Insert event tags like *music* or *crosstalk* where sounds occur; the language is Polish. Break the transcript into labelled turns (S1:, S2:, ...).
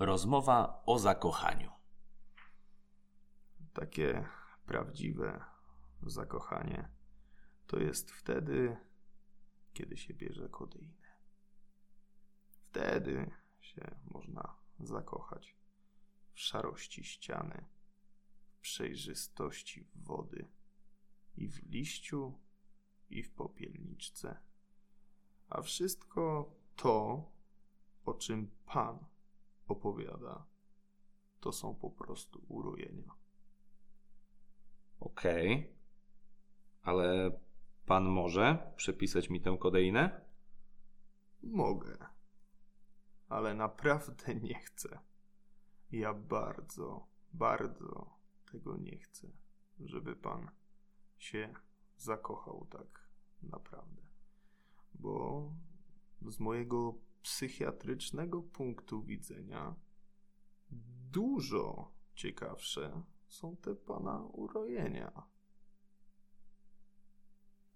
S1: Rozmowa o zakochaniu.
S2: Takie prawdziwe zakochanie to jest wtedy, kiedy się bierze kodeinę. Wtedy się można zakochać w szarości ściany, w przejrzystości wody i w liściu, i w popielniczce. A wszystko to, o czym Pan opowiada, to są po prostu urojenia.
S3: Okej. Ale pan może przepisać mi tę kodeinę?
S2: Mogę, ale naprawdę *laughs* nie chcę. Ja bardzo, bardzo tego nie chcę, żeby pan się zakochał tak naprawdę. Bo z mojego psychiatrycznego punktu widzenia dużo ciekawsze są te pana urojenia.